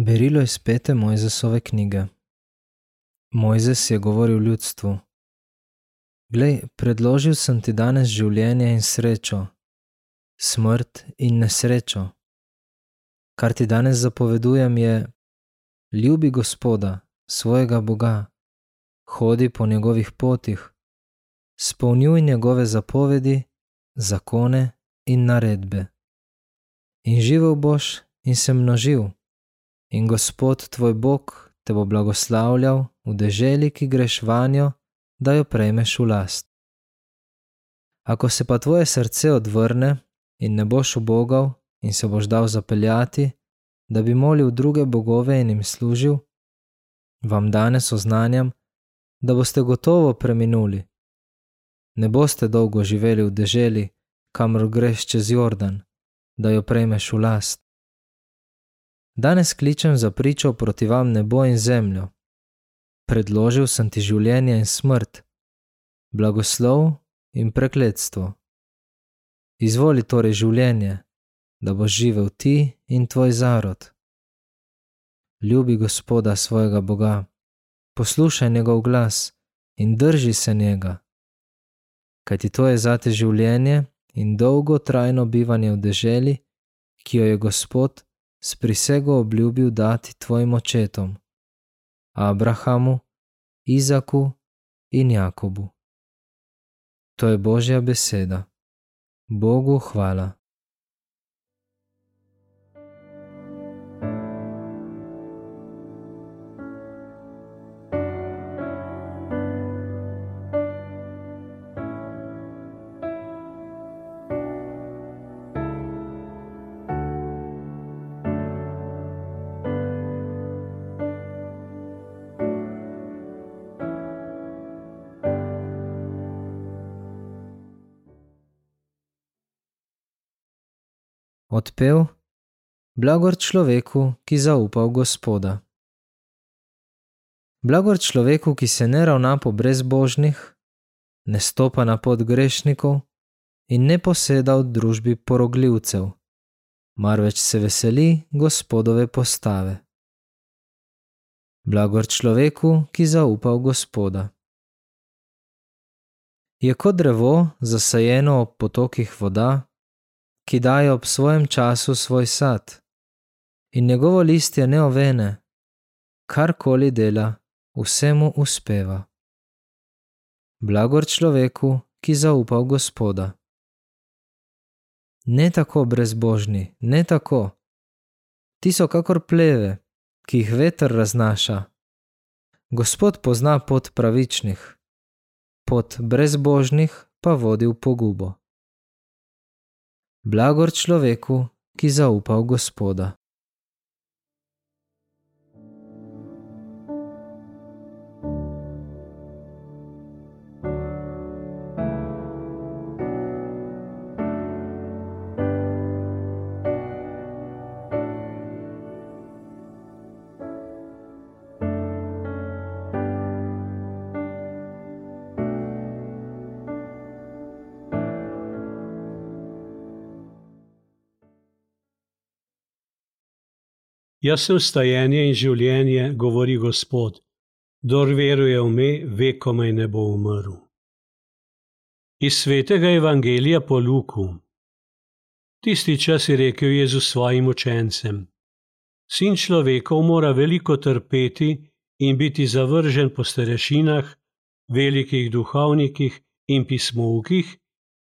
Berilo iz pete Mojzesove knjige. Mojzes je govoril ljudstvu: Glej, predložil sem ti danes življenje in srečo, smrt in nesrečo. Kar ti danes zapovedujem je: ljubi Gospoda, svojega Boga, hodi po njegovih potih, spolnjuj njegove zapovedi, zakone in naredbe. In živel boš in se množil in Gospod tvoj Bog te bo blagoslavljal v deželi, ki greš vanjo, da jo prejmeš v last. Ako se pa tvoje srce odvrne in ne boš ubogal in se boš dal zapeljati, da bi molil druge bogove in jim služil, vam danes oznanjam, da boste gotovo preminuli. Ne boste dolgo živeli v deželi, kamor greš čez Jordan, da jo prejmeš v last. Danes kličem za pričo proti vam nebo in zemljo. Predložil sem ti življenje in smrt, blagoslov in prekletstvo. Izvoli torej življenje, da boš živel ti in tvoj zarod. Ljubi Gospoda svojega Boga, poslušaj njegov glas in drži se njega. Kajti to je zate življenje in dolgo trajno bivanje v deželi, ki jo je Gospod s prisego obljubil dati tvojim očetom, Abrahamu, Izaku in Jakobu. To je Božja beseda. Bogu hvala. Odpev: Blagor človeku, ki zaupa v Gospoda. Blagor človeku, ki se ne ravna po brezbožnih, ne stopa na pot grešnikov in ne poseda v družbi porogljivcev, marveč se veseli Gospodove postave. Blagor človeku, ki zaupa v Gospoda. Je kot drevo zasajeno ob potokih voda, ki daje ob svojem času svoj sad, in njegovo listje ne ovene, karkoli dela, vsemu uspeva. Blagor človeku, ki zaupa v Gospoda. Ne tako brezbožni, ne tako. Ti so kakor pleve, ki jih veter raznaša. Gospod pozna pot pravičnih, pot brezbožnih pa vodi v pogubo blagor človeku, ki zaupa v Gospoda. Jaz sem stajenje in življenje, govori Gospod. Dor veruje v me, ve, komaj ne bo umrl. Iz svetega evangelija po Luku. Tisti čas je rekel Jezus svojim učencem: Sin človekov mora veliko trpeti in biti zavržen po starešinah, velikih duhovnikih in pismovkih,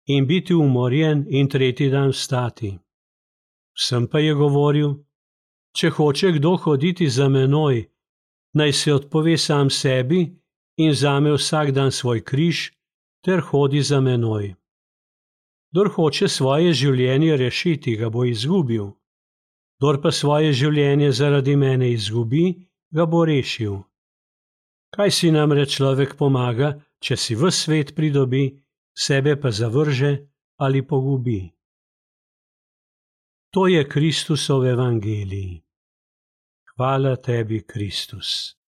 in biti umorjen in tretji dan vstati. Vsem pa je govoril: Če hoče kdo hoditi za menoj, naj se odpove sam sebi in vzame vsak dan svoj križ ter hodi za menoj. Kdor hoče svoje življenje rešiti, ga bo izgubil, kdor pa svoje življenje zaradi mene izgubi, ga bo rešil. Kaj si namreč človek pomaga, če si v svet pridobi, sebe pa zavrže ali pogubi? To je Kristusov evangelij. Hvala tebi, Kristus.